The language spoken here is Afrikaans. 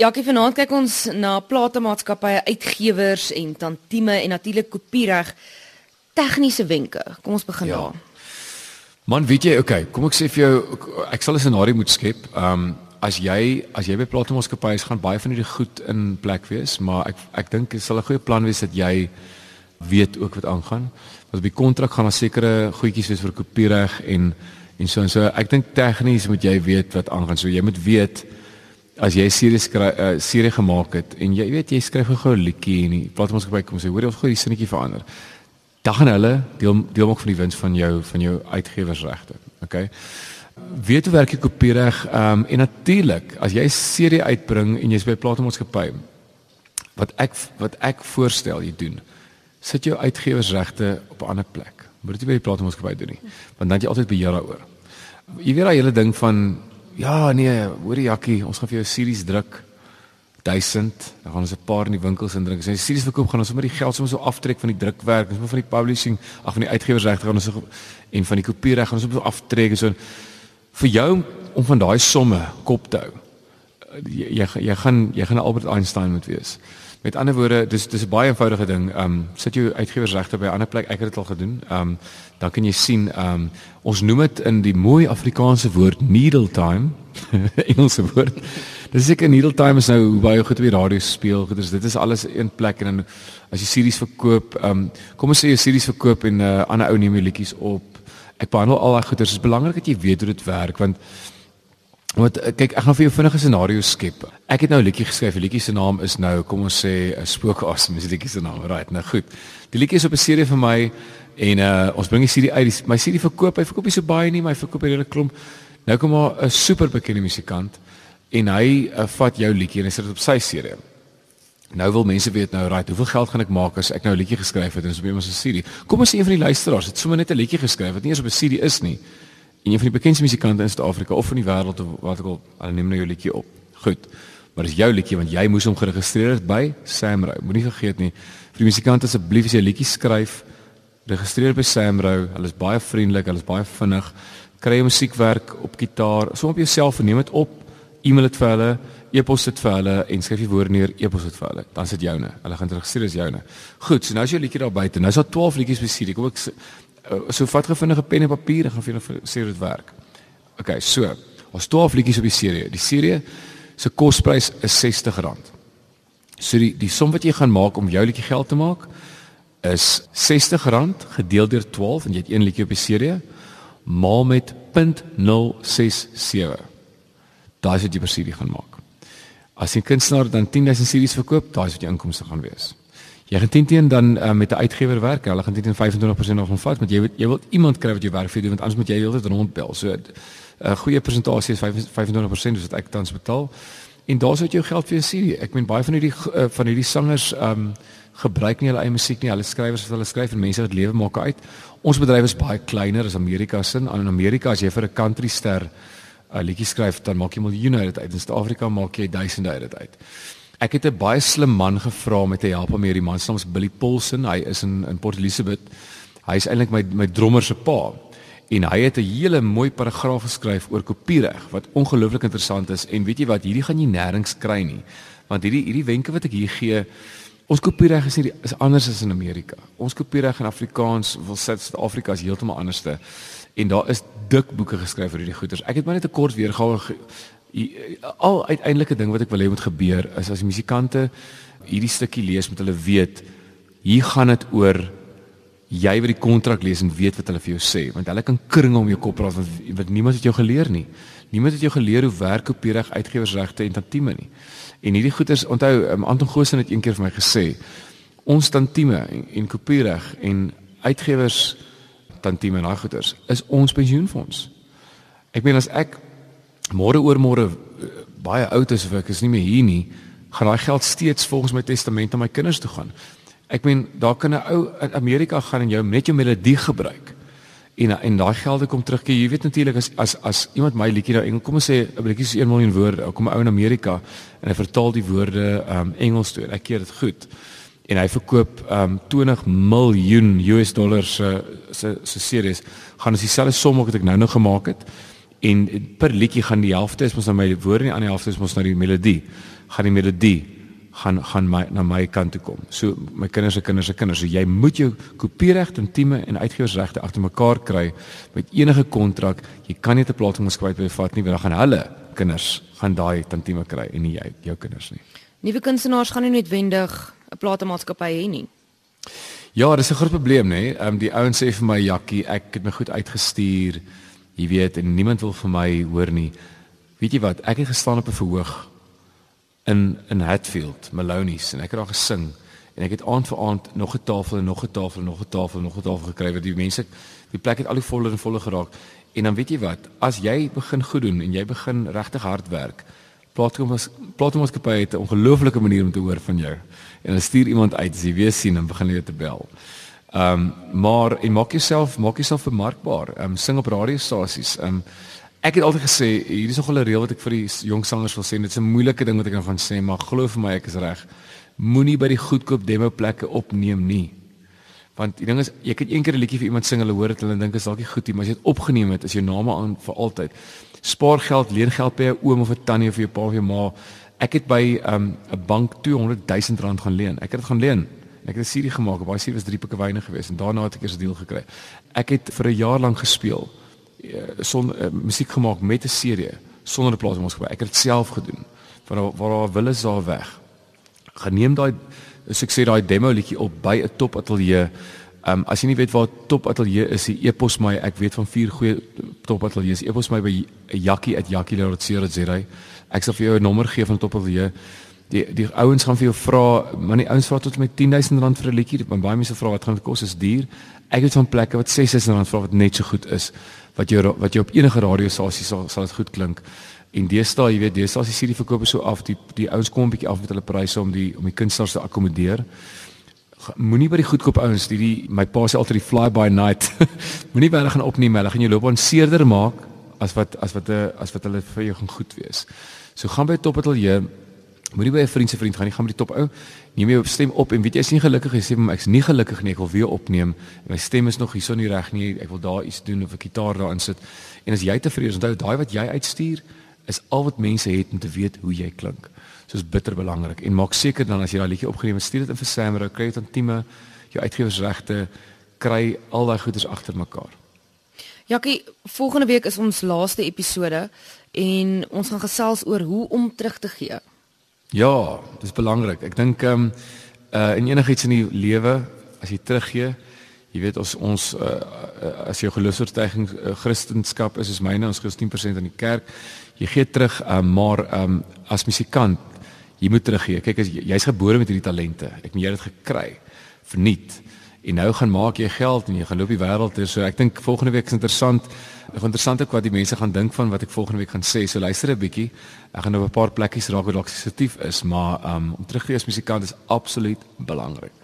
Jackie vanaand kyk ons na platemaatskappye, uitgewers en tantieme en natuurlik kopiereg tegniese wenke. Kom ons begin ja. daar. Man, weet jy, okay, kom ek sê vir jou ek sal 'n scenario moet skep. Um as jy as jy by platemaatskappye is, gaan baie van hierdie goed in plek wees, maar ek ek dink dit sal 'n goeie plan wees dat jy weet ook wat aangaan. Want die kontrak gaan daar sekere goedjies wees vir kopiereg en en so en so. Ek dink tegnies moet jy weet wat aangaan. So jy moet weet as jy serie skryf uh, serie gemaak het en jy weet jy skryf gou 'n liedjie en die platformsgebruik kom sê hoor jy of gou die sinnetjie verander. Dan gaan hulle deel deel maak van die wins van jou van jou uitgewersregte. Okay. Weet hoe werk die kopiereg? Ehm um, en natuurlik as jy 'n serie uitbring en jy's by platformsgebruik wat ek wat ek voorstel jy doen. Sit jou uitgewersregte op 'n ander plek. Moet dit nie by die platformsgebruik doen nie. Want dan jy altyd beheer daaroor. Jy weet daai hele ding van Ja, nee, hoor die Jakkie, ons gaan vir jou series druk. 1000. Dan gaan ons 'n paar in die winkels indruk. As jy series verkoop, gaan ons sommer die geld sommer so aftrek van die drukwerk, moet van die publishing, ag van die uitgewersregte gaan ons so en van die kopiereg gaan ons sommer so aftrek so vir jou om van daai somme kop te hou. Jy jy, jy gaan jy gaan Albert Einstein moet wees. Met ander woorde, dis dis 'n baie eenvoudige ding. Ehm um, sit jou uitgewersregte by 'n ander plek. Ek het dit al gedoen. Ehm um, dan kan jy sien ehm um, ons noem dit in die mooi Afrikaanse woord needle time. Engelse woord. Dis seker needle time is nou baie goed op die radio speel. Goed, dus dit is alles een plek en dan as jy series verkoop, ehm um, kom ons sê jy series verkoop en 'n uh, ander ou neem jou liedjies op. Ek behandel al daai goeders. Dit is belangrik dat jy weet hoe dit werk want Want eh, kyk, ek gaan vir jou vinnige scenario skep. Ek het nou 'n liedjie geskryf. Die liedjie se naam is nou, kom ons sê, 'n spookasem. Dis die liedjie se naam. Right, nou goed. Die liedjie is op 'n serie vir my en uh ons bring die serie uit. My serie verkoop, hy verkoop nie so baie nie, maar hy verkoop 'n hele klomp. Nou kom maar 'n super bekende musikant en hy uh, vat jou liedjie en hy sit dit op sy serie. Nou wil mense weet nou, right, hoeveel geld gaan ek maak as ek nou 'n liedjie geskryf het en so op 'n serie? Kom ons sê een van die luisteraars het sommer net 'n liedjie geskryf wat nie eens op 'n serie is nie en een van die bekendste musikante in Suid-Afrika of in die wêreld of wat ek al hulle neem nou jou liedjie op. Goed. Maar dis jou liedjie want jy moes hom geregistreer het by Samrou. Moenie vergeet nie. Vir die musikante asseblief as jy 'n liedjie skryf, registreer by Samrou. Hulle is baie vriendelik, hulle is baie vinnig. Kry jy musiekwerk op gitaar, som op jouself en neem dit op. E-mail dit vir hulle, e-pos dit vir hulle en skryf die woorde neer, e-pos dit vir hulle. Dan sit joune. Hulle gaan registreer as joune. Goed, so nou is jou liedjie daar buite. Nou is daar 12 liedjies besit. Kom ek uh, so vat gevinnige pen en papier en gaan vir julle sê dit werk. OK, so. Ons 12 liedjies op die serie. Die serie se kosprys is R60. So die die som wat jy gaan maak om jou liedjie geld te maak is R60 gedeel deur 12 en jy het een liedjie op die serie maal met 0.067. Daai is wat jy per serie gaan maak. As 'n kunstenaar dan 10000 series verkoop, daai is wat jou inkomste gaan wees. Jy gaan teen teen dan uh, met 'n uitgewer werk. Hulle gaan teen teen 25% nog ontvang, want jy weet jy wil iemand kry wat jou werk vir doen want anders moet jy heeltyd rondbel. So 'n uh, goeie persentasie is 25% dus wat ek tans betaal. En daar's wat jou geld vir 'n serie. Ek meen baie van hierdie uh, van hierdie sangers um gebruik nie hulle eie musiek nie. Hulle skrywers wat hulle skryf en mense wat lewe maak uit. Ons bedryf is baie kleiner as Amerika se. In Amerika as jy vir 'n country ster 'n uh, liedjie skryf, dan maak jy miljoene uit uit. In Suid-Afrika maak jy duisende uit uit. Ek het 'n baie slim man gevra om te help om hierdie man se naam is Billy Paulson. Hy is in in Port Elizabeth. Hy is eintlik my my drummer se pa. En hy het 'n hele mooi paragraaf geskryf oor kopiereg wat ongelooflik interessant is en weet jy wat, hierdie gaan jy nêrens kry nie. Want hierdie hierdie wenke wat ek hier gee, ons kopiereg is nie is anders as in Amerika. Ons kopiereg in Afrikaans, wil Suid-Afrika is heeltemal anderste. En daar is dik boeke geskryf oor hierdie goeters. Ek het maar net 'n kort weergawe al uiteindelike ding wat ek wil hê moet gebeur is as die musikante hierdie stukkie lees met hulle weet hier gaan dit oor jy wat die kontrak lees en weet wat hulle vir jou sê. Want hulle kan kring om jou kop praat want, want niemand het jou geleer nie. Niemand het jou geleer hoe werk kopiereg uitgewersregte en tantieme nie. En hierdie goeters onthou um, Anton Goosen het eendag vir my gesê ons tantieme en, en kopiereg en uitgewers tantieme en daai goeters is ons pensioenfonds. Ek meen as ek môre oor môre eh, baie oud is of ek is nie meer hier nie, gaan daai geld steeds volgens my testament aan my kinders toe gaan. Ek meen daar kan 'n ou in Amerika gaan en jou net jou melodie gebruik. En en daai gelde kom terug. Jy weet natuurlik as as as iemand my liedjie nou Engels kom ons sê 'n liedjie is 1 miljoen woorde. Kom 'n ou in Amerika en hy vertaal die woorde um Engels toe. Ek keer dit goed. En hy verkoop um 20 miljoen US dollars se se se series. Gaan as dieselfde som wat ek nou nou gemaak het En per liedjie gaan die helfte is mos na my woorde en die ander helfte is mos na die melodie. Gaan die melodie gaan gaan my na my kant toe kom. So my kinders se kinders se kinders. So jy moet jou kopiereg intieme en uitgewersregte agter mekaar kry met enige kontrak. Jy kan nie 'n plaasmaatskappy bevat nie want dan gaan hulle kinders gaan daai tantieme kry en nie jy jou kinders nie. Nuwe kunstenaars gaan nie noodwendig 'n plaasmaatskappy hê nie. Ja, dis 'n groot probleem nê. Ehm um, die ouens sê vir my Jakkie, ek het my goed uitgestuur. Jy weet, niemand wil vir my hoor nie. Weet jy wat? Ek het gestaan op 'n verhoog in in Hatfield, Maloney's en ek het daar gesing en ek het aand vir aand nog 'n tafel en nog 'n tafel en nog 'n tafel en nog 'n tafel gekry wat die mense die plek het al hoe voller en voller geraak. En dan weet jy wat, as jy begin goed doen en jy begin regtig hard werk, Platforms Platformskappe het 'n ongelooflike manier om te hoor van jou. En dan stuur iemand uit as jy weer sien en begin jy te bel. Ehm um, maar en maak jouself maak jouself vermarkbaar. Ehm um, sing op radiostasies. Ehm um, ek het altyd gesê hier is nog 'n reël wat ek vir die jong sangers wil sê. Dit is 'n moeilike ding wat ek nou gaan sê, maar glo vir my ek is reg. Moenie by die goedkoop demo plekke opneem nie. Want die ding is jy kan een keer 'n liedjie vir iemand sing, hulle hoor dit, hulle dink is dalk nie goed nie, maar as jy dit opgeneem het, is jou naam aan vir altyd spaar geld, leen geld by 'n oom of 'n tannie of vir jou pa of jou ma. Ek het by 'n um, bank 200 000 rand gaan leen. Ek het dit gaan leen. Ek het 'n serie gemaak, baie serie was drie pikke wyne geweest en daarna het ek eers 'n deal gekry. Ek het vir 'n jaar lank gespeel. Eh, son uh, musiek gemaak met 'n serie sonder 'n plaas ons gebeur. Ek het dit self gedoen. Waar waar daar wille is daar weg. Geneem daai so ek sê daai demo liedjie op by 'n top ateljee Ehm um, as jy nie weet waar Top Atelier is, die e-pos my, ek weet van vier goeie Top Ateljee. E-pos my by jakkie@jakkie.co.za. Ek sal vir jou 'n nommer gee van Top Atelier. Die die ouens gaan vir jou vra, maar die ouens vra tot met 10000 rand vir 'n liedjie. Baie mense vra wat gaan dit kos? Is duur. Ek het van plekke wat 6000 rand vra wat net so goed is wat jy wat jy op enige radiostasie sal sal dit goed klink. En deesdae, jy weet, deesdae as jy sien die verkope so af, die die ouens kom 'n bietjie af met hulle pryse om die om die kunstenaars te akkommodeer moenie by die goedkoop ouens die, die my pa sê altyd die fly by night moenie baie gaan opneem hulle gaan jou loopbaan seerder maak as wat as wat 'n eh, as wat hulle vir jou gaan goed wees so gaan by top ateljee moenie by 'n vriend se vriend gaan nie gaan by die top ou. Neem jou stem op en weet jy jy nie gelukkig is sê hom ek's nie gelukkig nie ek wil weer opneem. My stem is nog hierso nie reg nie. Ek wil daar iets doen of 'n gitaar daarin sit. En as jy tevrede is onthou daai wat jy uitstuur is al wat mense het om te weet hoe jy klink. Soos bitter belangrik. En maak seker dan as jy daai liedjie opgeneem het, stuur dit in vir Samro, kry dit aan Tieme, jou uitgewersregte, kry al daai goeders agter mekaar. Jakkie, volgende week is ons laaste episode en ons gaan gesels oor hoe om terug te gee. Ja, dis belangrik. Ek dink ehm um, uh in enigiets in die lewe as jy teruggee, jy weet ons ons uh, as jou geloofsvertuiging uh, Christendom is is myne ons gee 10% aan die kerk. Jy gee terug, um, maar ehm um, as musikant jy moet teruggee. Kyk as jy's gebore met hierdie talente. Ek moet jy dit gekry verniet. En nou gaan maak jy geld en jy gaan loop die wêreld deur. So ek dink volgende week is interessant. Ek interessant ook wat die mense gaan dink van wat ek volgende week gaan sê. So luister 'n bietjie. Ek gaan nou 'n paar plekkies raak wat dalk sensitief is, maar um, om terug te gee as musikant is absoluut belangrik.